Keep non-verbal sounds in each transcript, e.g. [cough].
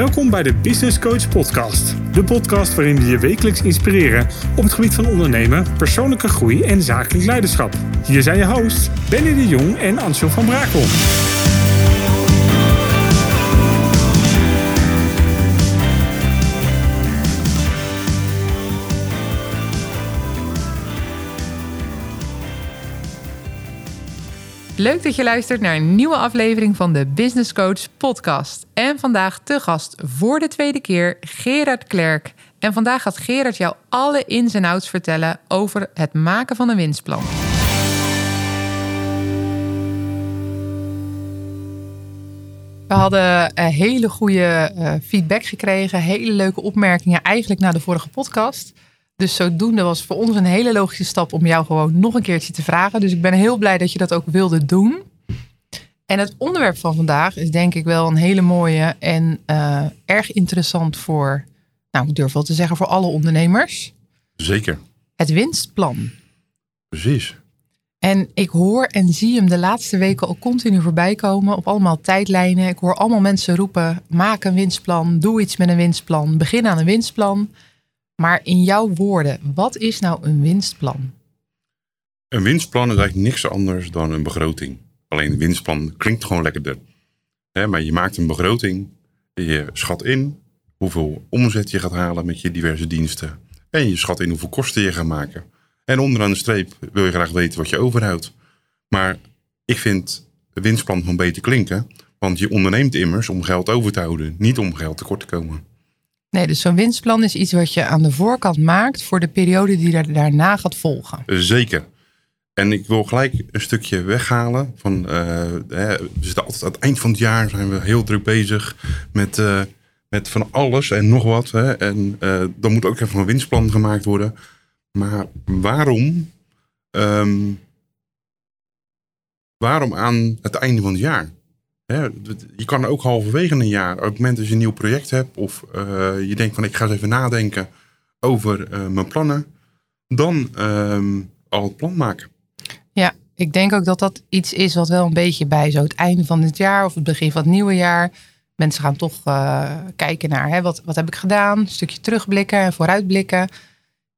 Welkom bij de Business Coach Podcast. De podcast waarin we je wekelijks inspireren op het gebied van ondernemen, persoonlijke groei en zakelijk leiderschap. Hier zijn je hosts Benny de Jong en Ansel van Brakel. Leuk dat je luistert naar een nieuwe aflevering van de Business Coach podcast. En vandaag te gast voor de tweede keer Gerard Klerk. En vandaag gaat Gerard jou alle ins en outs vertellen over het maken van een winstplan. We hadden uh, hele goede uh, feedback gekregen, hele leuke opmerkingen eigenlijk na de vorige podcast. Dus zodoende was voor ons een hele logische stap om jou gewoon nog een keertje te vragen. Dus ik ben heel blij dat je dat ook wilde doen. En het onderwerp van vandaag is denk ik wel een hele mooie en uh, erg interessant voor, nou ik durf wel te zeggen, voor alle ondernemers. Zeker. Het winstplan. Precies. En ik hoor en zie hem de laatste weken al continu voorbij komen op allemaal tijdlijnen. Ik hoor allemaal mensen roepen: maak een winstplan, doe iets met een winstplan, begin aan een winstplan. Maar in jouw woorden, wat is nou een winstplan? Een winstplan is eigenlijk niks anders dan een begroting. Alleen een winstplan klinkt gewoon lekkerder. maar je maakt een begroting, je schat in hoeveel omzet je gaat halen met je diverse diensten. En je schat in hoeveel kosten je gaat maken. En onderaan de streep wil je graag weten wat je overhoudt. Maar ik vind winstplan gewoon beter klinken. Want je onderneemt immers om geld over te houden, niet om geld tekort te komen. Nee, dus zo'n winstplan is iets wat je aan de voorkant maakt voor de periode die er daarna gaat volgen. Zeker. En ik wil gelijk een stukje weghalen. Van, uh, we zitten altijd aan het eind van het jaar zijn we heel druk bezig met, uh, met van alles en nog wat. Hè. En uh, dan moet ook even een winstplan gemaakt worden. Maar waarom, um, waarom aan het einde van het jaar? Je kan ook halverwege een jaar, op het moment dat je een nieuw project hebt of uh, je denkt van ik ga eens even nadenken over uh, mijn plannen, dan uh, al het plan maken. Ja, ik denk ook dat dat iets is wat wel een beetje bij zo het einde van het jaar of het begin van het nieuwe jaar. Mensen gaan toch uh, kijken naar hè, wat, wat heb ik gedaan, een stukje terugblikken en vooruitblikken.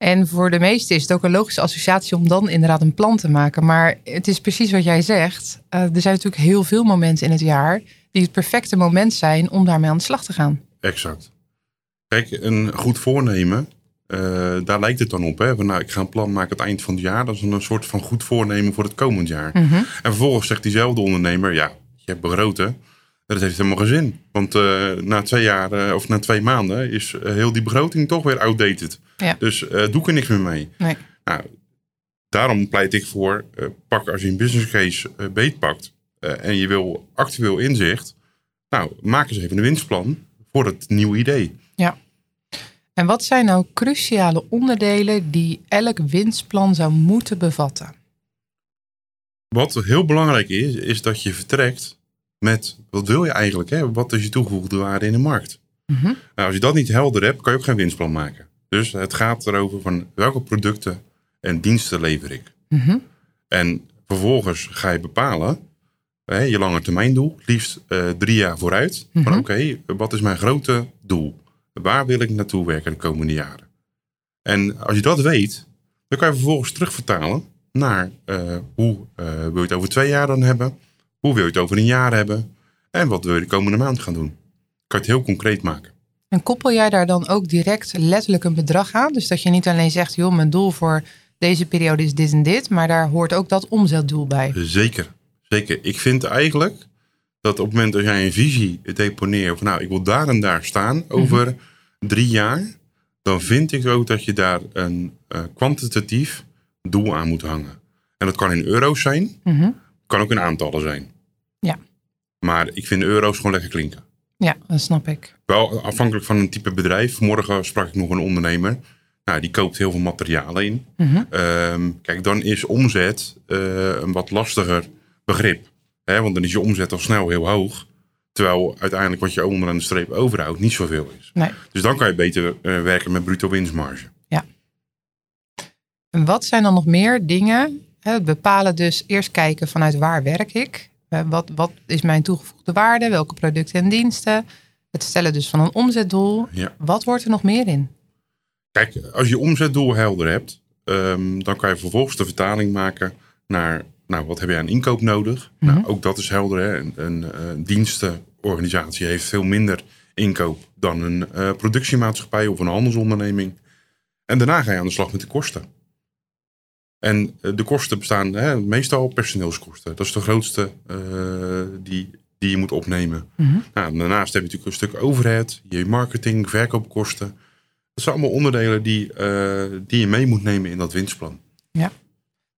En voor de meesten is het ook een logische associatie om dan inderdaad een plan te maken. Maar het is precies wat jij zegt. Uh, er zijn natuurlijk heel veel momenten in het jaar die het perfecte moment zijn om daarmee aan de slag te gaan. Exact. Kijk, een goed voornemen, uh, daar lijkt het dan op. Hè? Van, nou, ik ga een plan maken aan het eind van het jaar. Dat is een soort van goed voornemen voor het komend jaar. Mm -hmm. En vervolgens zegt diezelfde ondernemer, ja, je hebt begroten. Dat heeft helemaal geen zin. Want uh, na twee jaar uh, of na twee maanden is uh, heel die begroting toch weer outdated. Ja. Dus doe ik er niks meer mee. Nee. Nou, daarom pleit ik voor, pak als je een business case beetpakt en je wil actueel inzicht. Nou, maak eens even een winstplan voor het nieuwe idee. Ja. En wat zijn nou cruciale onderdelen die elk winstplan zou moeten bevatten? Wat heel belangrijk is, is dat je vertrekt met wat wil je eigenlijk? Hè? Wat is je toegevoegde waarde in de markt? Mm -hmm. nou, als je dat niet helder hebt, kan je ook geen winstplan maken. Dus het gaat erover van welke producten en diensten lever ik. Mm -hmm. En vervolgens ga je bepalen hè, je lange termijn doel, liefst uh, drie jaar vooruit. Mm -hmm. Van oké, okay, wat is mijn grote doel? Waar wil ik naartoe werken de komende jaren? En als je dat weet, dan kan je vervolgens terugvertalen naar uh, hoe uh, wil je het over twee jaar dan hebben? Hoe wil je het over een jaar hebben? En wat wil je de komende maand gaan doen? Kan je het heel concreet maken. En koppel jij daar dan ook direct letterlijk een bedrag aan? Dus dat je niet alleen zegt, joh, mijn doel voor deze periode is dit en dit, maar daar hoort ook dat omzetdoel bij. Zeker, zeker. Ik vind eigenlijk dat op het moment dat jij een visie deponeert, van nou, ik wil daar en daar staan over mm -hmm. drie jaar, dan vind ik ook dat je daar een uh, kwantitatief doel aan moet hangen. En dat kan in euro's zijn, mm -hmm. Kan ook in aantallen zijn. Ja. Maar ik vind euro's gewoon lekker klinken. Ja, dat snap ik. Wel afhankelijk van een type bedrijf. Morgen sprak ik nog een ondernemer. Nou, die koopt heel veel materialen in. -hmm. um, kijk, dan is omzet uh, een wat lastiger begrip. Hè? Want dan is je omzet al snel heel hoog. Terwijl uiteindelijk wat je onderaan de streep overhoudt niet zoveel is. Nee. Dus dan kan je beter uh, werken met bruto winstmarge. Ja. En wat zijn dan nog meer dingen? Hè, bepalen dus eerst kijken vanuit waar werk ik? Wat, wat is mijn toegevoegde waarde? Welke producten en diensten? Het stellen dus van een omzetdoel. Ja. Wat wordt er nog meer in? Kijk, als je omzetdoel helder hebt, ehm, dan kan je vervolgens de vertaling maken naar, nou, wat heb je aan inkoop nodig? Mhm. Nou, ook dat is helder. Hè? Een, een, eh, dienstenorganisatie heeft veel minder inkoop dan een eh, productiemaatschappij of een handelsonderneming. En daarna ga je aan de slag met de kosten. En eh, de kosten bestaan hè, meestal personeelskosten. Dat is de grootste eh, die, die je moet opnemen. Mhm. Nou, daarnaast heb je natuurlijk een stuk overhead, je marketing, verkoopkosten. Dat zijn allemaal onderdelen die, eh, die je mee moet nemen in dat winstplan.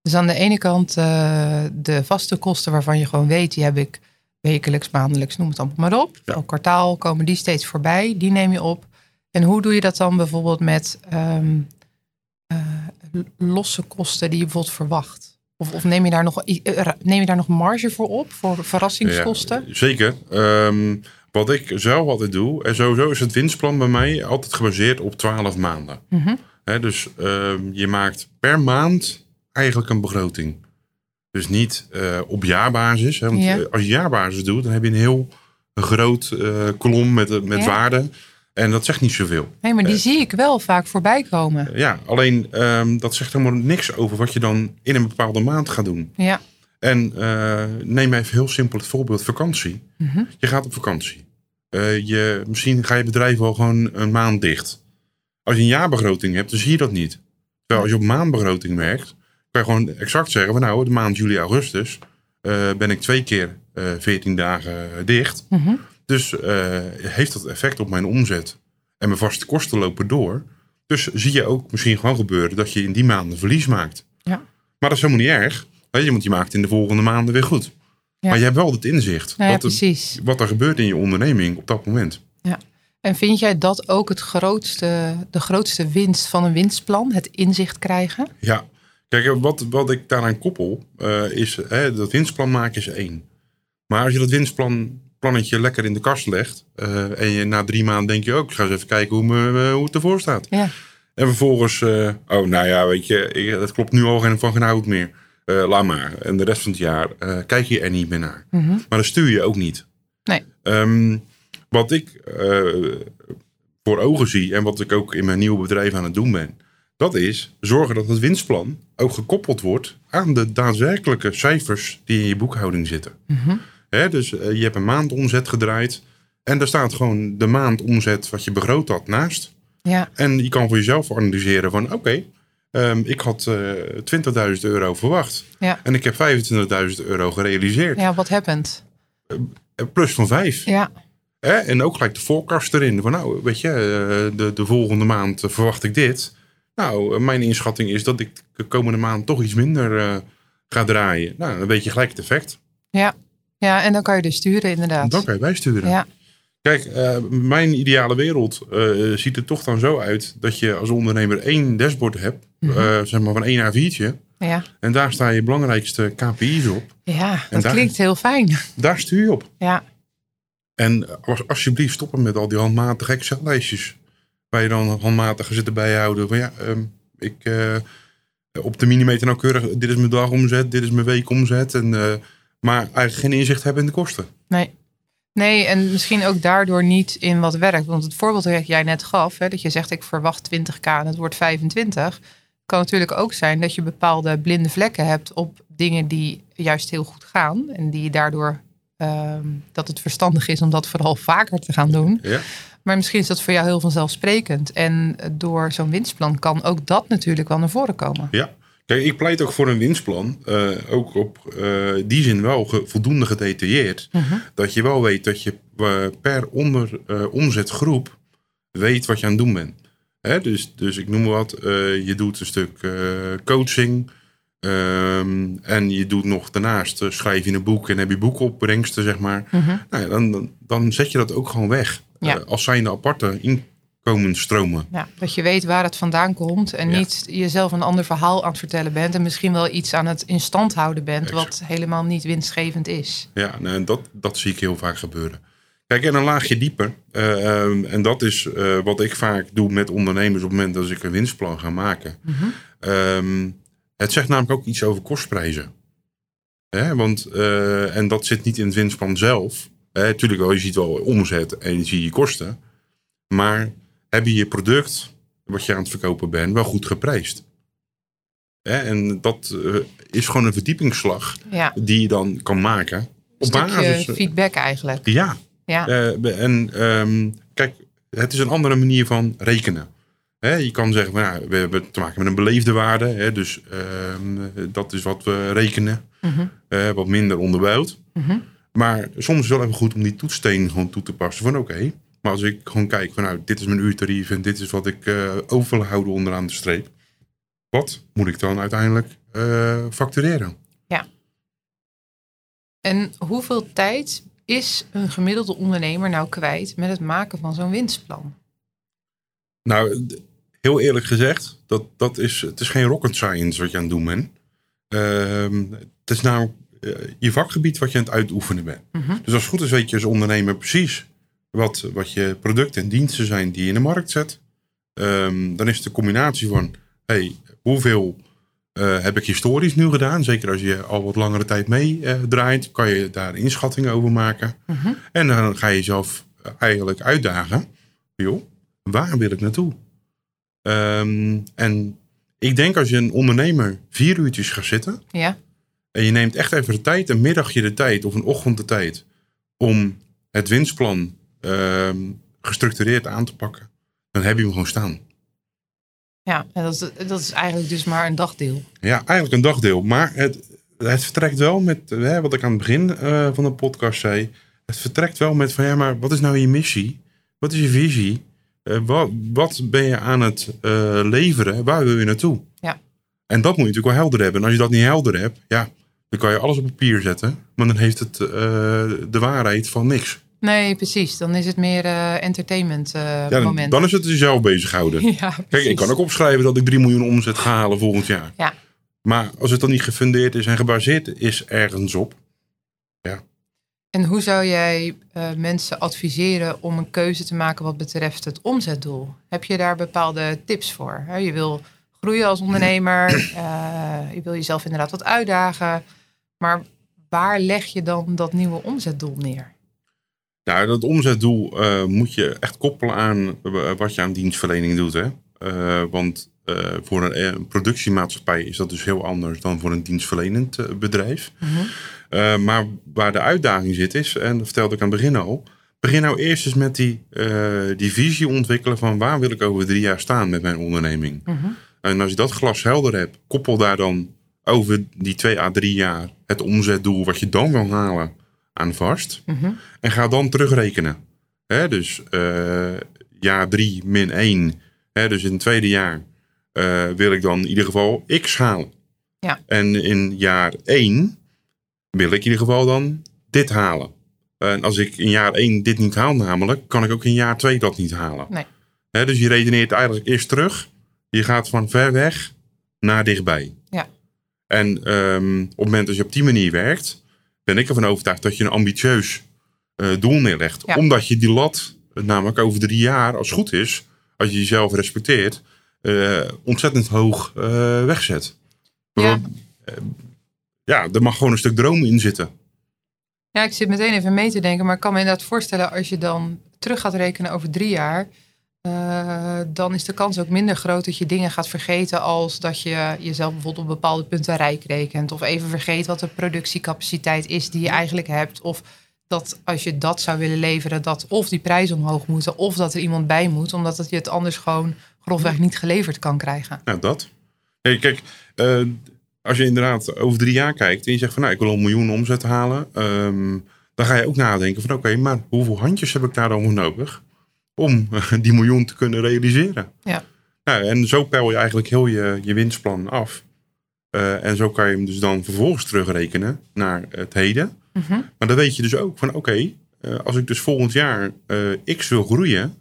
Dus aan de ene kant de vaste kosten waarvan je gewoon weet, die heb ik wekelijks, maandelijks, noem het allemaal maar op. Ja. Elk kwartaal komen die steeds voorbij, die neem je op. En hoe doe je dat dan bijvoorbeeld met ehm, eh, losse kosten die je bijvoorbeeld verwacht? Of, of neem, je daar nog, eh, neem je daar nog marge voor op, voor verrassingskosten? Ja, zeker. Ehm, wat ik zelf altijd doe, en sowieso is het winstplan bij mij altijd gebaseerd op 12 maanden. Mhm. Dus ehm, je maakt per maand eigenlijk een begroting. Dus niet eh, op jaarbasis. Hè, want Ja. eh, als je jaarbasis doet, dan heb je een heel groot kolom met, met Ja. waarden. En dat zegt niet zoveel. Nee, maar die zie ik wel vaak voorbij komen. Ja, alleen ehm, dat zegt helemaal niks over wat je dan in een bepaalde maand gaat doen. Ja, En eh, neem even heel simpel het voorbeeld vakantie. Mhm. Je gaat op vakantie. Eh, je, misschien ga je bedrijf wel gewoon een maand dicht. Als je een jaarbegroting hebt, dan zie je dat niet. Terwijl als je op maandbegroting werkt, kan je gewoon exact zeggen van nou, de maand juli, augustus eh, ben ik twee keer eh 14 dagen dicht. Mhm. Dus eh, heeft dat effect op mijn omzet. En mijn vaste kosten lopen door. Dus zie je ook misschien gewoon gebeuren dat je in die maanden verlies maakt. Ja. Maar dat is helemaal niet erg. Weet je, want je maakt in de volgende maanden weer goed. Ja. Maar je hebt wel het inzicht. nou ja, wat, er, precies. wat er gebeurt in je onderneming op dat moment. En vind jij dat ook het grootste, de grootste winst van een winstplan? Het inzicht krijgen? Ja, kijk, wat, wat ik daaraan koppel, eh, is hè, dat winstplan maken is één. Maar als je dat winstplan plannetje lekker in de kast legt. eh, en je na drie maanden denk je ook, ik ga eens even kijken hoe, me, eh, hoe het ervoor staat. Ja. En vervolgens, eh, oh nou ja, weet je, ik, dat klopt nu al geen van geen hout meer. Eh, laat maar. En de rest van het jaar kijk je er niet meer naar. Mhm. Maar dan stuur je ook niet. Nee. Ehm, wat ik voor ogen zie en wat ik ook in mijn nieuwe bedrijf aan het doen ben, dat is zorgen dat het winstplan ook gekoppeld wordt aan de daadwerkelijke cijfers die in je boekhouding zitten. Mhm. Hè, dus eh, je hebt een maandomzet gedraaid en daar staat gewoon de maandomzet wat je begroot had naast. Ja, En je kan voor jezelf analyseren van oké, ehm, ik had eh 20.000 euro verwacht Ja. en ik heb 25.000 euro gerealiseerd. ja wat happened? Eh, Plus van 5. Ja, Hè? En ook gelijk de forecast erin. Van nou, weet je, de, de volgende maand verwacht ik dit. Nou, mijn inschatting is dat ik de komende maand toch iets minder eh, ga draaien. Nou, dan weet je gelijk het effect. ja. Ja, en dan kan je dus sturen inderdaad. Dan kan je bijsturen. Ja, Kijk, eh, mijn ideale wereld eh, ziet er toch dan zo uit dat je als ondernemer één dashboard hebt. Mhm. eh, zeg maar van één A4'tje. ja. En daar staan je belangrijkste KPI's op. ja dat daar- klinkt heel fijn. Daar stuur je op. Ja, En als, alsjeblieft stoppen met al die handmatige Excel-lijstjes. Waar je dan handmatig zitten bijhouden. Van ja, ehm, ik op de millimeter nauwkeurig. Dit is mijn dagomzet, dit is mijn weekomzet. En, maar eigenlijk geen inzicht hebben in de kosten. nee. Nee, en misschien ook daardoor niet in wat werkt. Want het voorbeeld dat jij net gaf, hè, dat je zegt ik verwacht 20k en het wordt 25. Kan natuurlijk ook zijn dat je bepaalde blinde vlekken hebt op dingen die juist heel goed gaan. En die je daardoor ehm, dat het verstandig is om dat vooral vaker te gaan doen. Ja, Maar misschien is dat voor jou heel vanzelfsprekend. En door zo'n winstplan kan ook dat natuurlijk wel naar voren komen. ja. Kijk, ik pleit ook voor een winstplan. eh, ook op eh, die zin wel ge- voldoende gedetailleerd. Mhm. Dat je wel weet dat je eh, per onder omzetgroep weet wat je aan het doen bent. Hè, dus, dus ik noem wat. je doet een stuk coaching. ehm, en je doet nog daarnaast, schrijf je een boek en heb je boekopbrengsten, zeg maar. Mhm. Nou ja, dan, dan, dan zet je dat ook gewoon weg. Ja. Als zijnde aparte inkomensstromen. Ja, dat je weet waar het vandaan komt en Ja. niet jezelf een ander verhaal aan het vertellen bent. En misschien wel iets aan het in stand houden bent Exact. wat helemaal niet winstgevend is. Ja, nou, en dat, dat zie ik heel vaak gebeuren. Kijk, en een laagje dieper. eh, ehm, en dat is eh, wat ik vaak doe met ondernemers op het moment dat ik een winstplan ga maken. Mhm. Ehm, het zegt namelijk ook iets over kostprijzen. Hè, want, eh, en dat zit niet in het winstplan zelf. Natuurlijk wel, je ziet wel omzet en je ziet je kosten. Maar heb je je product, wat je aan het verkopen bent, wel goed geprijsd? Hè, en dat eh, is gewoon een verdiepingsslag Ja, die je dan kan maken. een Op basis. feedback eigenlijk. Ja, Ja, eh, en ehm, kijk, het is een andere manier van rekenen. Hè, je kan zeggen, nou, we hebben te maken met een beleefde waarde. Hè, dus ehm, dat is wat we rekenen. Mhm. eh, wat minder onderbouwd. Mhm. Maar soms is het wel even goed om die toetssteen gewoon toe te passen. Van oké, maar als ik gewoon kijk van nou, dit is mijn uurtarief en dit is wat ik eh over wil houden onderaan de streep. Wat moet ik dan uiteindelijk eh, factureren? En hoeveel tijd is een gemiddelde ondernemer nou kwijt met het maken van zo'n winstplan? Nou, heel eerlijk gezegd, dat, dat is, het is geen rocket science wat je aan het doen bent. Ehm, het is namelijk eh, je vakgebied wat je aan het uitoefenen bent. Mhm. Dus als het goed is weet je als ondernemer precies wat, wat je producten en diensten zijn die je in de markt zet. Ehm, dan is het de combinatie van, hey, hoeveel eh, heb ik historisch nu gedaan? Zeker als je al wat langere tijd meedraait, draait, kan je daar inschattingen over maken. Mhm. En dan ga je jezelf eh, eigenlijk uitdagen. Joh, waar wil ik naartoe? Ehm, en ik denk als je een ondernemer vier uurtjes gaat zitten. Ja, En je neemt echt even de tijd, een middagje de tijd of een ochtend de tijd. Om het winstplan ehm, gestructureerd aan te pakken. Dan heb je hem gewoon staan. ja. En dat, is, dat is eigenlijk dus maar een dagdeel. Ja, eigenlijk een dagdeel. Maar het, het vertrekt wel met, hè, wat ik aan het begin eh, van de podcast zei. Het vertrekt wel met van ja, maar wat is nou je missie? Wat is je visie? Eh, wat, wat ben je aan het eh, leveren? Waar wil je naartoe? Ja. En dat moet je natuurlijk wel helder hebben. En als je dat niet helder hebt, ja, dan kan je alles op papier zetten. Maar dan heeft het de waarheid van niks. Nee, precies. Dan is het meer eh, entertainment eh, Ja, dan, moment. dan is het jezelf bezighouden. [laughs] ja, Kijk, ik kan ook opschrijven dat ik 3 miljoen omzet ga halen volgend jaar. Ja. Maar als het dan niet gefundeerd is en gebaseerd is ergens op. En hoe zou jij eh, mensen adviseren om een keuze te maken wat betreft het omzetdoel? Heb je daar bepaalde tips voor? Je wil groeien als ondernemer, [clears throat] je wil jezelf inderdaad wat uitdagen. Maar waar leg je dan dat nieuwe omzetdoel neer? Nou, dat omzetdoel eh, moet je echt koppelen aan eh, wat je aan dienstverlening doet. Hè? Eh, want voor een, een productiemaatschappij is dat dus heel anders dan voor een dienstverlenend bedrijf. Eh, maar waar de uitdaging zit is, en dat vertelde ik aan het begin al. Begin nou eerst eens met die, die visie ontwikkelen van waar wil ik over drie jaar staan met mijn onderneming. Mhm. En als je dat glas helder hebt, koppel daar dan over die twee à drie jaar het omzetdoel wat je dan wil halen aan vast. Mhm. En ga dan terugrekenen. Dus eh, jaar 3 min 1. Hè, dus in het tweede jaar eh, wil ik dan in ieder geval x halen. Ja. En in jaar 1 wil ik in ieder geval dan dit halen. En als ik in jaar 1 dit niet haal namelijk, kan ik ook in jaar 2 dat niet halen. Nee. Dus je redeneert eigenlijk eerst terug. Je gaat van ver weg naar dichtbij. Ja. En ehm, op het moment dat je op die manier werkt, ben ik ervan overtuigd dat je een ambitieus eh, doel neerlegt. Ja. Omdat je die lat, eh, namelijk over drie jaar, als het goed is, als je jezelf respecteert, eh, ontzettend hoog wegzet. Ja. Ja, er mag gewoon een stuk droom in zitten. Ja, ik zit meteen even mee te denken, maar ik kan me inderdaad voorstellen als je dan terug gaat rekenen over drie jaar, eh, dan is de kans ook minder groot dat je dingen gaat vergeten als dat je jezelf bijvoorbeeld op bepaalde punten rijk rekent of even vergeet wat de productiecapaciteit is die je eigenlijk hebt of dat als je dat zou willen leveren, dat of die prijzen omhoog moeten of dat er iemand bij moet, omdat het je het anders gewoon grofweg niet geleverd kan krijgen. Nou, dat. Hey, kijk, eh, als je inderdaad over drie jaar kijkt en je zegt van nou, ik wil een miljoen omzet halen, ehm, dan ga je ook nadenken van oké, maar hoeveel handjes heb ik daar dan voor nodig om [laughs] die miljoen te kunnen realiseren? Ja. Nou, en zo peil je eigenlijk heel je, je winstplan af. Eh, en zo kan je hem dus dan vervolgens terugrekenen naar het heden. Mhm. Maar dan weet je dus ook van oké, eh, als ik dus volgend jaar eh, x wil groeien,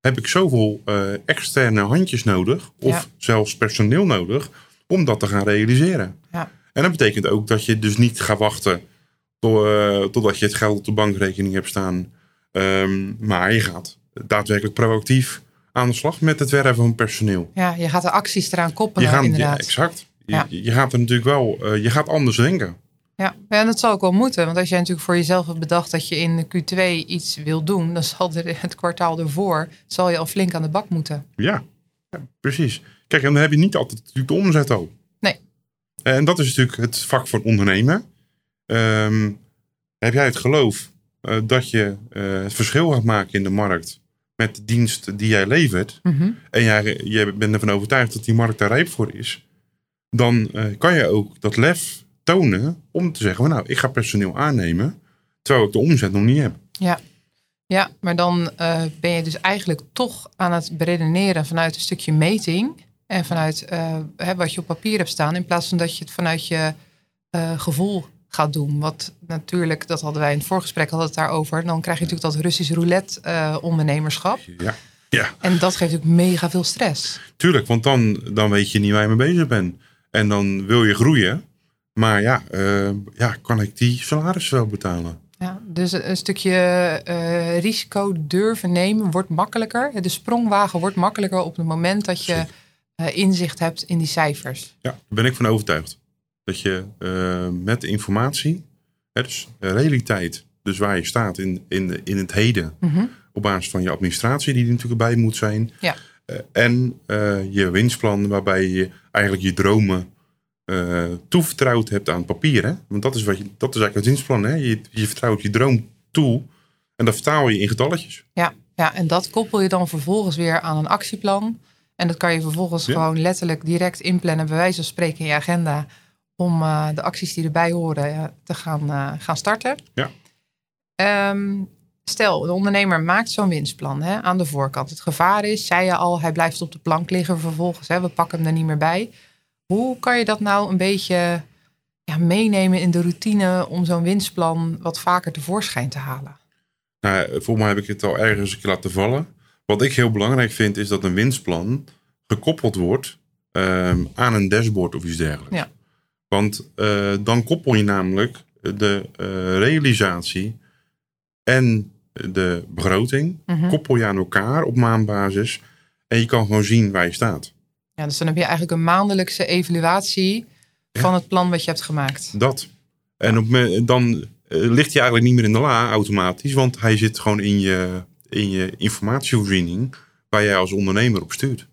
heb ik zoveel externe handjes nodig, of Ja. zelfs personeel nodig, om dat te gaan realiseren. Ja. En dat betekent ook dat je dus niet gaat wachten tot, totdat je het geld op de bankrekening hebt staan. Ehm, maar je gaat daadwerkelijk proactief aan de slag met het werven van personeel. Ja, je gaat de acties eraan Je koppelen gaat, ja, inderdaad. exact. Je, Ja. je gaat er natuurlijk wel, eh, je gaat anders denken. Ja, ja, en dat zal ook wel moeten. Want als jij natuurlijk voor jezelf hebt bedacht dat je in de Q2 iets wil doen, dan zal er het kwartaal ervoor zal je al flink aan de bak moeten. Ja, ja, precies. Kijk, en dan heb je niet altijd natuurlijk de omzet ook. Nee. En dat is natuurlijk het vak van ondernemen. Ehm, heb jij het geloof dat je eh, het verschil gaat maken in de markt met de dienst die jij levert, Mhm. en jij, jij bent ervan overtuigd dat die markt daar rijp voor is, dan eh, kan je ook dat lef tonen om te zeggen, nou, ik ga personeel aannemen, terwijl ik de omzet nog niet heb. Ja, maar dan eh, ben je dus eigenlijk toch aan het beredeneren vanuit een stukje meting en vanuit eh, wat je op papier hebt staan, in plaats van dat je het vanuit je eh, gevoel gaat doen. Wat natuurlijk, dat hadden wij in het voorgesprek hadden het daarover. Dan krijg je natuurlijk dat Russisch roulette eh, ondernemerschap. Ja, ja. En dat geeft natuurlijk mega veel stress. Tuurlijk, want dan, dan weet je niet waar je mee bezig bent. En dan wil je groeien. Maar ja, eh, ja kan ik die salaris wel betalen? Ja, dus een stukje eh, risico durven nemen wordt makkelijker. De sprongwagen wordt makkelijker op het moment dat je inzicht hebt in die cijfers. Ja, daar ben ik van overtuigd. Dat je eh, met informatie, hè, dus realiteit, dus waar je staat in, in, in het heden, Mhm. op basis van je administratie die er natuurlijk bij moet zijn. Ja. eh, en eh, je winstplan waarbij je eigenlijk je dromen eh, toevertrouwd hebt aan papier. Hè? Want dat is, wat je, dat is eigenlijk het winstplan. Hè? Je, je vertrouwt je droom toe en dat vertaal je in getalletjes. Ja, ja, en dat koppel je dan vervolgens weer aan een actieplan. En dat kan je vervolgens Ja. gewoon letterlijk direct inplannen, bij wijze van spreken in je agenda. Om eh, de acties die erbij horen eh, te gaan, eh, gaan starten. Ja. Ehm, stel, de ondernemer maakt zo'n winstplan hè, aan de voorkant. Het gevaar is, zei je al, hij blijft op de plank liggen vervolgens. Hè, we pakken hem er niet meer bij. Hoe kan je dat nou een beetje ja, meenemen in de routine om zo'n winstplan wat vaker tevoorschijn te halen? Nou, volgens mij heb ik het al ergens een keer laten vallen. Wat ik heel belangrijk vind, is dat een winstplan gekoppeld wordt ehm, aan een dashboard of iets dergelijks. Ja. Want eh, dan koppel je namelijk de eh, realisatie en de begroting, Mhm. koppel je aan elkaar op maandbasis. En je kan gewoon zien waar je staat. Ja, dus dan heb je eigenlijk een maandelijkse evaluatie Ja. van het plan wat je hebt gemaakt. Dat. En op, dan eh, ligt hij eigenlijk niet meer in de la automatisch, want hij zit gewoon in je, in je informatievoorziening waar jij als ondernemer op stuurt.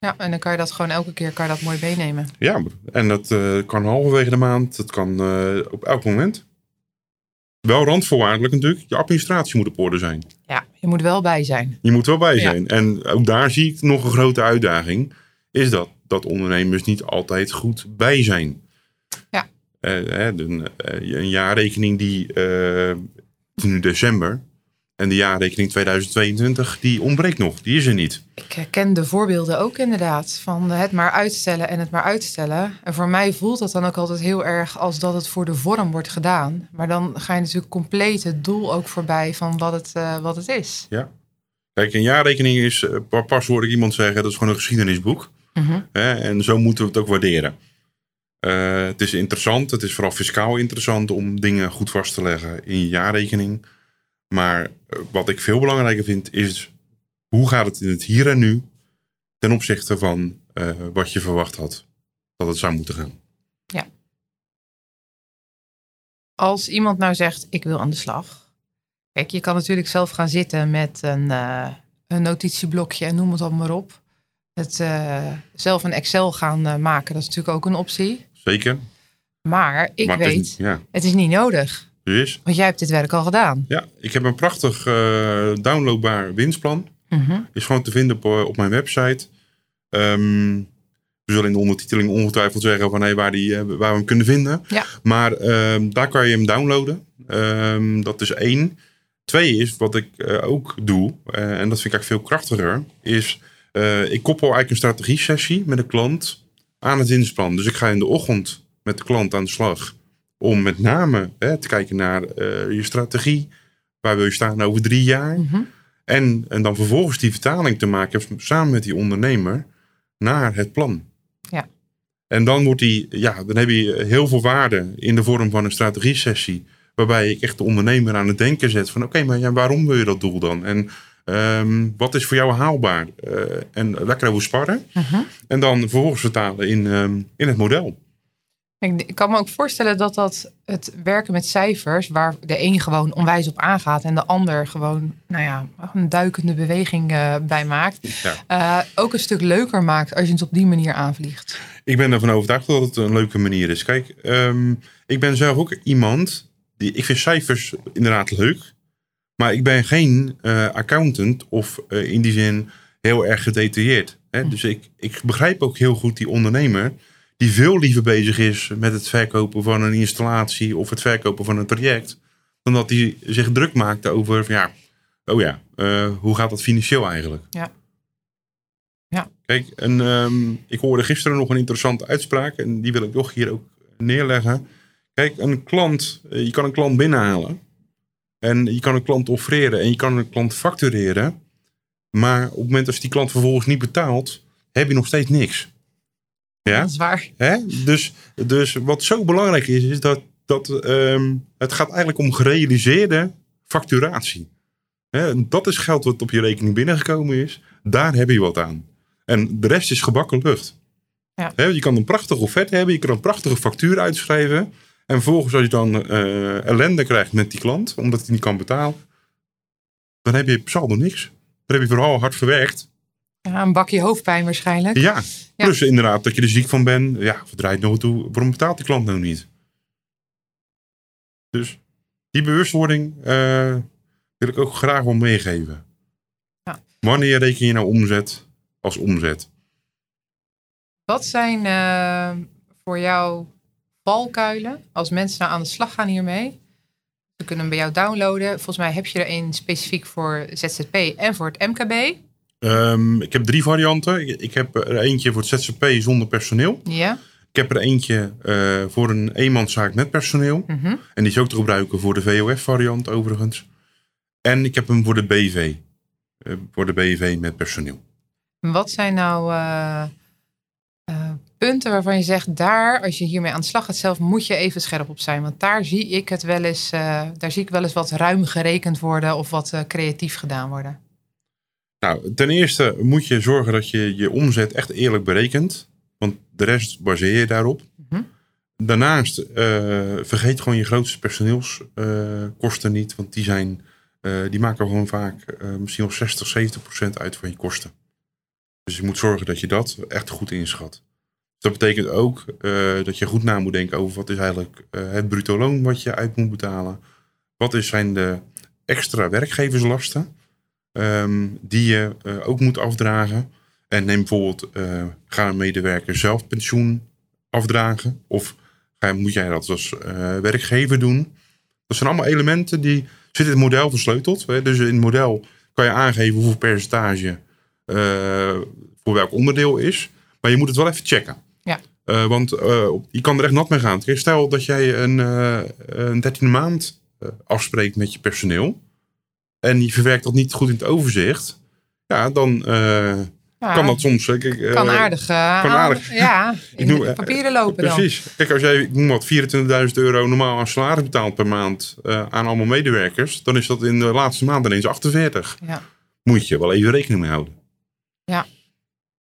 Ja, en dan kan je dat gewoon elke keer kan je dat mooi meenemen. Ja, en dat eh, kan halverwege de maand, dat kan eh, op elk moment. Wel randvoorwaardelijk natuurlijk, je administratie moet op orde zijn. Ja, je moet wel bij zijn. Je moet wel bij Ja. zijn. En ook daar zie ik nog een grote uitdaging. Is dat, dat ondernemers niet altijd goed bij zijn. Ja. Eh, eh, een jaarrekening die, het is nu december. En de jaarrekening 2022, die ontbreekt nog. Die is er niet. Ik herken de voorbeelden ook inderdaad. Van het maar uitstellen en het maar uitstellen. En voor mij voelt dat dan ook altijd heel erg als dat het voor de vorm wordt gedaan. Maar dan ga je natuurlijk compleet het doel ook voorbij van wat het, eh, wat het is. Kijk, een jaarrekening is, eh, pa- pas hoorde ik iemand zeggen, dat is gewoon een geschiedenisboek. Mhm. En zo moeten we het ook waarderen. Eh, het is interessant, het is vooral fiscaal interessant om dingen goed vast te leggen in je jaarrekening. Maar eh, wat ik veel belangrijker vind is, hoe gaat het in het hier en nu ten opzichte van eh, wat je verwacht had dat het zou moeten gaan. Als iemand nou zegt, ik wil aan de slag. Kijk, je kan natuurlijk zelf gaan zitten met een, eh, een notitieblokje en noem het dan maar op. Het zelf een Excel gaan maken, dat is natuurlijk ook een optie. Zeker. Maar ik maar het is weet, ja, het is niet nodig. Dus. Want jij hebt dit werk al gedaan. Ja, ik heb een prachtig eh, downloadbaar winstplan. Mhm. Is gewoon te vinden op, eh, op mijn website. Ehm, we zullen in de ondertiteling ongetwijfeld zeggen van hey, waar, die, eh, waar we hem kunnen vinden. Ja. Maar ehm, daar kan je hem downloaden. Ehm, dat is één. Twee is wat ik ook doe, en dat vind ik eigenlijk veel krachtiger, is ik koppel eigenlijk een strategie-sessie met een klant aan het winstplan. Dus ik ga in de ochtend met de klant aan de slag om met name hè, te kijken naar eh, je strategie. Waar wil je staan over drie jaar? Mhm. En, en dan vervolgens die vertaling te maken samen met die ondernemer naar het plan. Ja. En dan, wordt die, ja, dan heb je heel veel waarde in de vorm van een strategie-sessie. Waarbij ik echt de ondernemer aan het denken zet van oké, maar ja, waarom wil je dat doel dan? En ehm, wat is voor jou haalbaar? Eh, en lekker over sparren. Mhm. En dan vervolgens vertalen in, ehm, in het model. Ik, kan me ook voorstellen dat dat het werken met cijfers, waar de een gewoon onwijs op aangaat en de ander gewoon, nou ja, een duikende beweging eh, bij maakt, Ja. eh, ook een stuk leuker maakt als je het op die manier aanvliegt. Ik ben ervan overtuigd dat het een leuke manier is. Kijk, ehm, ik ben zelf ook iemand die. Ik vind cijfers inderdaad leuk. Maar ik ben geen eh, accountant of in die zin heel erg gedetailleerd. Hè? Dus ik, ik begrijp ook heel goed die ondernemer. Die veel liever bezig is met het verkopen van een installatie of het verkopen van een traject. Dan dat hij zich druk maakt over, van, ja, oh ja, eh, hoe gaat dat financieel eigenlijk? Ja. Kijk, en, ehm, ik hoorde gisteren nog een interessante uitspraak en die wil ik toch hier ook neerleggen. Kijk, een klant, eh, je kan een klant binnenhalen en je kan een klant offreren en je kan een klant factureren. Maar op het moment dat die klant vervolgens niet betaalt, heb je nog steeds niks. Ja? Dat is waar. Hè? Dus, dus wat zo belangrijk is, is dat, dat ehm, het gaat eigenlijk om gerealiseerde facturatie. Hè? Dat is geld wat op je rekening binnengekomen is. Daar heb je wat aan. En de rest is gebakken lucht. Ja. Hè? Je kan een prachtige offerte hebben, je kan een prachtige factuur uitschrijven. En vervolgens als je dan eh, ellende krijgt met die klant, omdat hij niet kan betalen, dan heb je saldo niks. Dan heb je vooral hard gewerkt. Ja, een bakje hoofdpijn waarschijnlijk. Ja, plus inderdaad dat je er ziek van bent. Ja, verdraait nog toe. Waarom betaalt die klant nou niet? Dus die bewustwording eh, wil ik ook graag wel meegeven. Ja. Wanneer reken je nou omzet als omzet? Wat zijn eh, voor jou valkuilen als mensen nou aan de slag gaan hiermee? Ze kunnen hem bij jou downloaden. Volgens mij heb je er een specifiek voor ZZP en voor het MKB. Ehm, ik heb drie varianten. Ik, heb er eentje voor het ZZP zonder personeel. Ja. Ik heb er eentje eh, voor een eenmanszaak met personeel. Mhm. En die is ook te gebruiken voor de VOF-variant overigens. En ik heb hem voor de BV. eh, voor de BV met personeel. Wat zijn nou eh, punten waarvan je zegt, daar, als je hiermee aan de slag gaat zelf, moet je even scherp op zijn. Want daar zie ik het wel eens, daar zie ik wel eens wat ruim gerekend worden of wat creatief gedaan worden. Nou, ten eerste moet je zorgen dat je je omzet echt eerlijk berekent. Want de rest baseer je daarop. Mhm. Daarnaast eh, vergeet gewoon je grootste personeelskosten niet. Want die, zijn, eh, die maken gewoon vaak eh, misschien wel 60, 70 procent uit van je kosten. Dus je moet zorgen dat je dat echt goed inschat. Dat betekent ook eh, dat je goed na moet denken over wat is eigenlijk eh, het bruto loon wat je uit moet betalen. Wat is, zijn de extra werkgeverslasten ehm, die je eh, ook moet afdragen. En neem bijvoorbeeld, eh, ga een medewerker zelf pensioen afdragen? Of ga, moet jij dat als eh, werkgever doen? Dat zijn allemaal elementen die zitten in het model versleuteld. Hè? Dus in het model kan je aangeven hoeveel percentage voor welk onderdeel is. Maar je moet het wel even checken. Ja. Want je kan er echt nat mee gaan. Stel dat jij een, eh een 13e maand afspreekt met je personeel. En je verwerkt dat niet goed in het overzicht. Ja, dan eh, Ja, kan dat soms. eh, kijk, kan aardig, eh, kan aardig. Ja, [laughs] in noem- de papieren lopen dan. Precies. Kijk, als jij, ik noem wat, 24.000 euro normaal aan salaris betaalt per maand aan allemaal medewerkers, dan is dat in de laatste maand ineens 48. Ja. Moet je wel even rekening mee houden.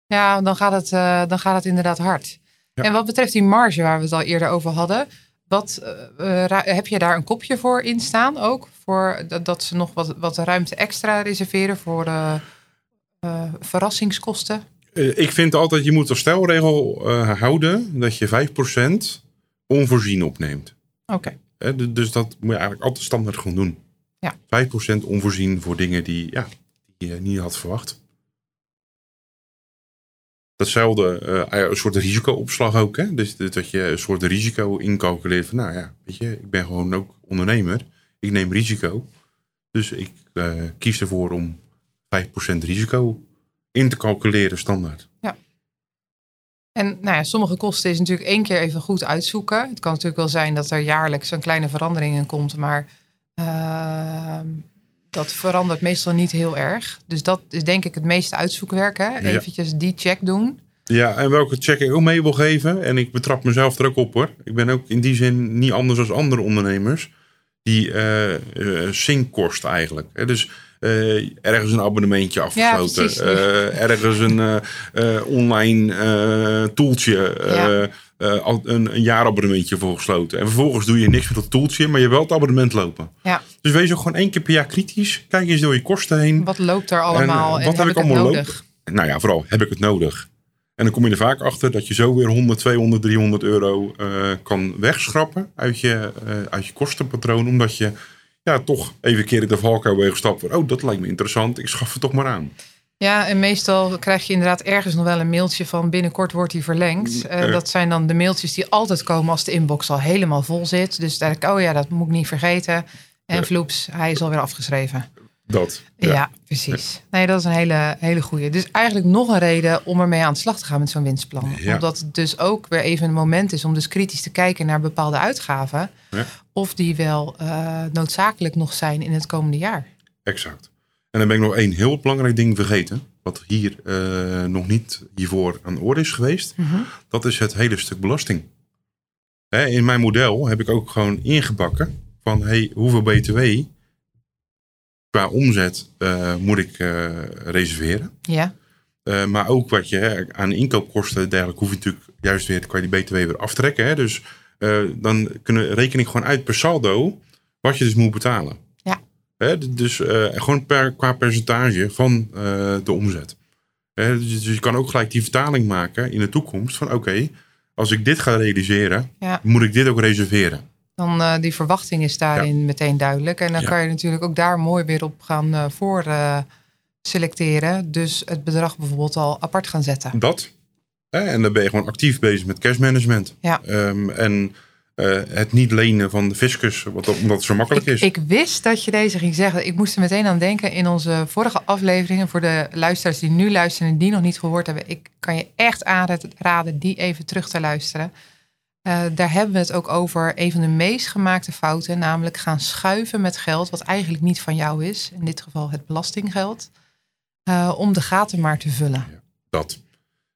Ja, dan gaat het, dan gaat het inderdaad hard. Ja. En wat betreft die marge waar we het al eerder over hadden, wat, eh, eh, heb je daar een kopje voor in staan ook? Voor dat, dat ze nog wat, wat ruimte extra reserveren voor eh, verrassingskosten? Ik vind altijd, je moet als stelregel houden dat je 5% onvoorzien opneemt. Oké. Dus dat moet je eigenlijk altijd standaard gewoon doen. Ja. 5% onvoorzien voor dingen die, ja, die je niet had verwacht. Datzelfde, eh, een soort risicoopslag ook. Hè? Dus dat je een soort risico incalculeert van, nou ja, weet je, ik ben gewoon ook ondernemer. Ik neem risico. Dus ik eh, kies ervoor om 5% risico in te calculeren standaard. En nou ja, sommige kosten is natuurlijk één keer even goed uitzoeken. Het kan natuurlijk wel zijn dat er jaarlijks een kleine verandering in komt, maar ehm, dat verandert meestal niet heel erg. Dus dat is denk ik het meeste uitzoekwerk. Hè? Eventjes die check doen. Ja, en welke check ik ook mee wil geven. En ik betrap mezelf er ook op hoor. Ik ben ook in die zin niet anders dan andere ondernemers. Die eh, zinkkosten eigenlijk. Hè, Dus eh, ergens een abonnementje afgesloten. Eh, ergens een online toeltje. Ja. Al een, een jaarabonnementje voor gesloten. En vervolgens doe je niks met dat toeltje, maar je hebt wel het abonnement lopen. Ja. Dus wees ook gewoon één keer per jaar kritisch. Kijk eens door je kosten heen. Wat loopt er allemaal en, wat heb, ik allemaal nodig? Nou ja, vooral heb ik het nodig. En dan kom je er vaak achter dat je zo weer 100, 200, 300 euro eh, kan wegschrappen uit je, eh, uit je kostenpatroon. Omdat je ja, toch even een keer in de valkuil weer gestapt wordt. Oh, dat lijkt me interessant. Ik schaf het toch maar aan. Ja, en meestal krijg je inderdaad ergens nog wel een mailtje van binnenkort wordt die verlengd. Eh, Eh. dat zijn dan de mailtjes die altijd komen als de inbox al helemaal vol zit. Dus daar denk ik, oh ja, dat moet ik niet vergeten. En vloeps, hij is alweer afgeschreven. Dat. Ja, precies. Nee, dat is een hele, hele goede. Dus eigenlijk nog een reden om ermee aan de slag te gaan met zo'n winstplan. Ja. Omdat het dus ook weer even een moment is om dus kritisch te kijken naar bepaalde uitgaven. Ja. Of die wel eh, noodzakelijk nog zijn in het komende jaar. Exact. En dan ben ik nog één heel belangrijk ding vergeten. Wat hier eh, nog niet hiervoor aan de orde is geweest. Dat is het hele stuk belasting. Hè, in mijn model heb ik ook gewoon ingebakken van hey, hoeveel BTW qua omzet eh, moet ik eh, reserveren. Ja, maar ook wat je hè, aan inkoopkosten en dergelijke hoef je natuurlijk juist weer, kan je die BTW weer aftrekken. Hè? Dus dan kunnen reken ik gewoon uit per saldo wat je dus moet betalen. Hè? Dus eh, gewoon per, qua percentage van eh, de omzet. Hè, dus, dus je kan ook gelijk die vertaling maken in de toekomst van oké, als ik dit ga realiseren, Ja. moet ik dit ook reserveren. dan eh, die verwachting is daarin meteen duidelijk. En dan Ja. kan je natuurlijk ook daar mooi weer op gaan voor selecteren. Dus het bedrag bijvoorbeeld al apart gaan zetten. Dat. Hè? En dan ben je gewoon actief bezig met cashmanagement. Ja. Ehm, en eh, het niet lenen van de fiscus, wat, omdat het zo makkelijk is. ik wist dat je deze ging zeggen. Ik moest er meteen aan denken in onze vorige afleveringen. Voor de luisteraars die nu luisteren en die nog niet gehoord hebben. Ik kan je echt aanraden die even terug te luisteren. Eh, daar hebben we het ook over een van de meest gemaakte fouten. Namelijk gaan schuiven met geld wat eigenlijk niet van jou is. In dit geval het belastinggeld. eh, om de gaten maar te vullen. Dat.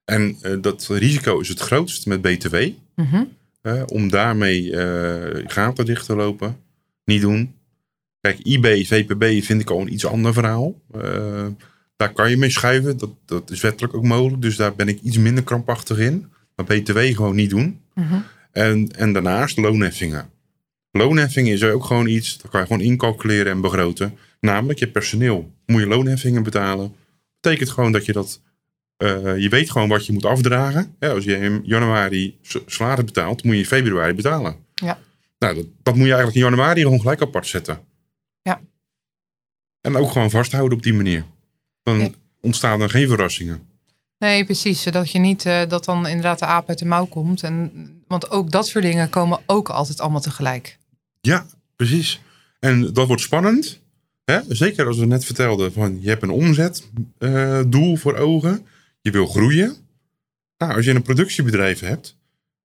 En dat risico is het grootst met BTW. Mhm. Hè, om daarmee eh, gaten dicht te lopen. Niet doen. Kijk, IB, VPB vind ik al een iets ander verhaal. Eh, daar kan je mee schuiven. Dat, dat is wettelijk ook mogelijk. Dus daar ben ik iets minder krampachtig in. Maar BTW gewoon niet doen. Mhm. En, en daarnaast loonheffingen. Loonheffingen is ook gewoon iets, dat kan je gewoon incalculeren en begroten. Namelijk je personeel. Moet je loonheffingen betalen. Betekent gewoon dat je dat, eh, je weet gewoon wat je moet afdragen. Ja, als je in januari salaris betaalt, moet je in februari betalen. Ja. Nou, dat, dat moet je eigenlijk in januari gewoon gelijk apart zetten. Ja. En ook gewoon vasthouden op die manier. Dan ontstaan er geen verrassingen. Nee, precies. Zodat je niet eh, dat dan inderdaad de aap uit de mouw komt. En, want ook dat soort dingen komen ook altijd allemaal tegelijk. Ja, precies. En dat wordt spannend. Hè? Zeker als we net vertelden van je hebt een omzetdoel voor ogen. Je wil groeien. Nou, als je een productiebedrijf hebt,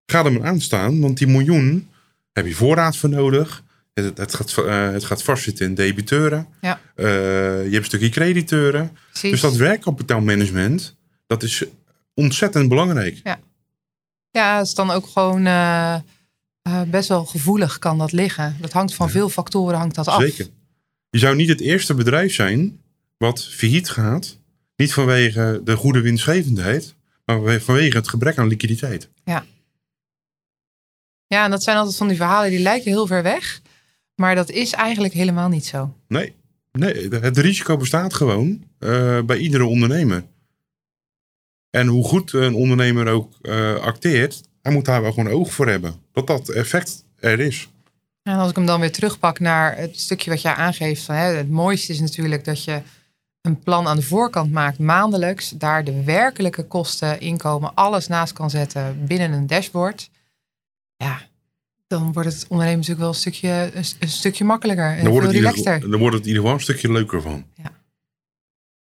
ga er maar aan staan. Want die miljoen heb je voorraad voor nodig. Het, het, gaat, eh, het gaat vastzitten in debiteuren. Ja. Eh, je hebt een stukje crediteuren. Precies. Dus dat werkkapitaalmanagement, dat is ontzettend belangrijk. Ja, het is dan ook gewoon eh, best wel gevoelig kan dat liggen. Dat hangt van veel factoren hangt dat af. Zeker. Je zou niet het eerste bedrijf zijn wat failliet gaat. Niet vanwege de goede winstgevendheid, maar vanwege het gebrek aan liquiditeit. Ja, en dat zijn altijd van die verhalen die lijken heel ver weg. Maar dat is eigenlijk helemaal niet zo. Nee, nee het risico bestaat gewoon eh, bij iedere ondernemer. En hoe goed een ondernemer ook eh, acteert, hij moet daar wel gewoon oog voor hebben. Dat dat effect er is. En als ik hem dan weer terugpak naar het stukje wat jij aangeeft. Van, hè, het mooiste is natuurlijk dat je een plan aan de voorkant maakt maandelijks. Daar de werkelijke kosten, inkomen, alles naast kan zetten binnen een dashboard. Ja, dan wordt het ondernemen natuurlijk wel een stukje, een, een stukje makkelijker en Dan wordt, het in ieder relaxter. geval, dan wordt het in ieder geval een stukje leuker van. Ja.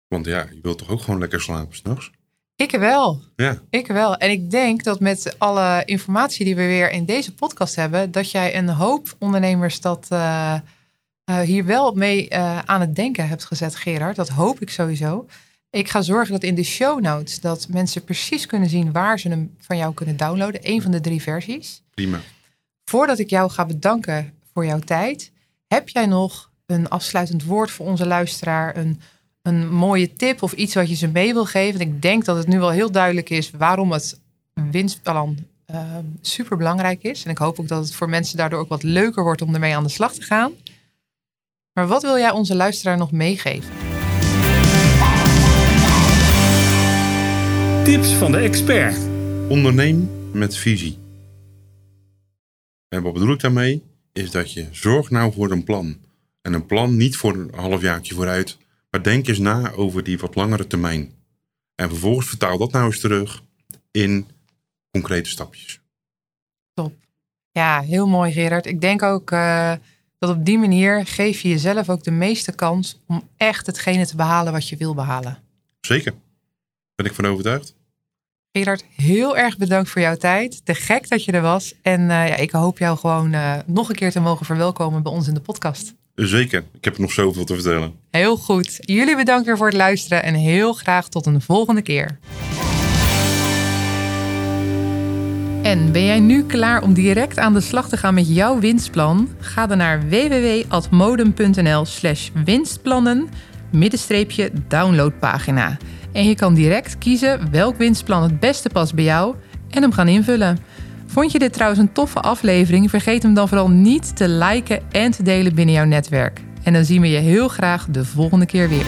Want ja, je wilt toch ook gewoon lekker slapen s'nachts? Ik wel. Ja. Ik wel. En ik denk dat met alle informatie die we weer in deze podcast hebben, dat jij een hoop ondernemers dat eh, hier wel mee eh, aan het denken hebt gezet, Gerard. Dat hoop ik sowieso. Ik ga zorgen dat in de show notes dat mensen precies kunnen zien waar ze hem van jou kunnen downloaden. Een van de drie versies. Prima. Voordat ik jou ga bedanken voor jouw tijd, heb jij nog een afsluitend woord voor onze luisteraar? Een, een mooie tip of iets wat je ze mee wil geven? Want ik denk dat het nu wel heel duidelijk is waarom het winstplan uh, super belangrijk is. En ik hoop ook dat het voor mensen daardoor ook wat leuker wordt om ermee aan de slag te gaan. Maar wat wil jij onze luisteraar nog meegeven? Tips van de expert. Onderneem met visie. En wat bedoel ik daarmee? Is dat je zorgt nou voor een plan. En een plan niet voor een halfjaartje vooruit, maar denk eens na over die wat langere termijn. En vervolgens vertaal dat nou eens terug in concrete stapjes. Top. Ja, heel mooi Gerard. Ik denk ook uh, dat op die manier geef je jezelf ook de meeste kans om echt hetgene te behalen wat je wil behalen. Zeker. Ben ik van overtuigd. Gerard, heel erg bedankt voor jouw tijd. Te gek dat je er was. En uh, ja, ik hoop jou gewoon uh, nog een keer te mogen verwelkomen bij ons in de podcast. Zeker. Ik heb nog zoveel te vertellen. Heel goed. Jullie bedankt weer voor het luisteren en heel graag tot een volgende keer. En ben jij nu klaar om direct aan de slag te gaan met jouw winstplan? Ga dan naar www.admodem.nl slash winstplannen middenstreepje downloadpagina. En je kan direct kiezen welk winstplan het beste past bij jou en hem gaan invullen. Vond je dit trouwens een toffe aflevering? Vergeet hem dan vooral niet te liken en te delen binnen jouw netwerk. En dan zien we je heel graag de volgende keer weer.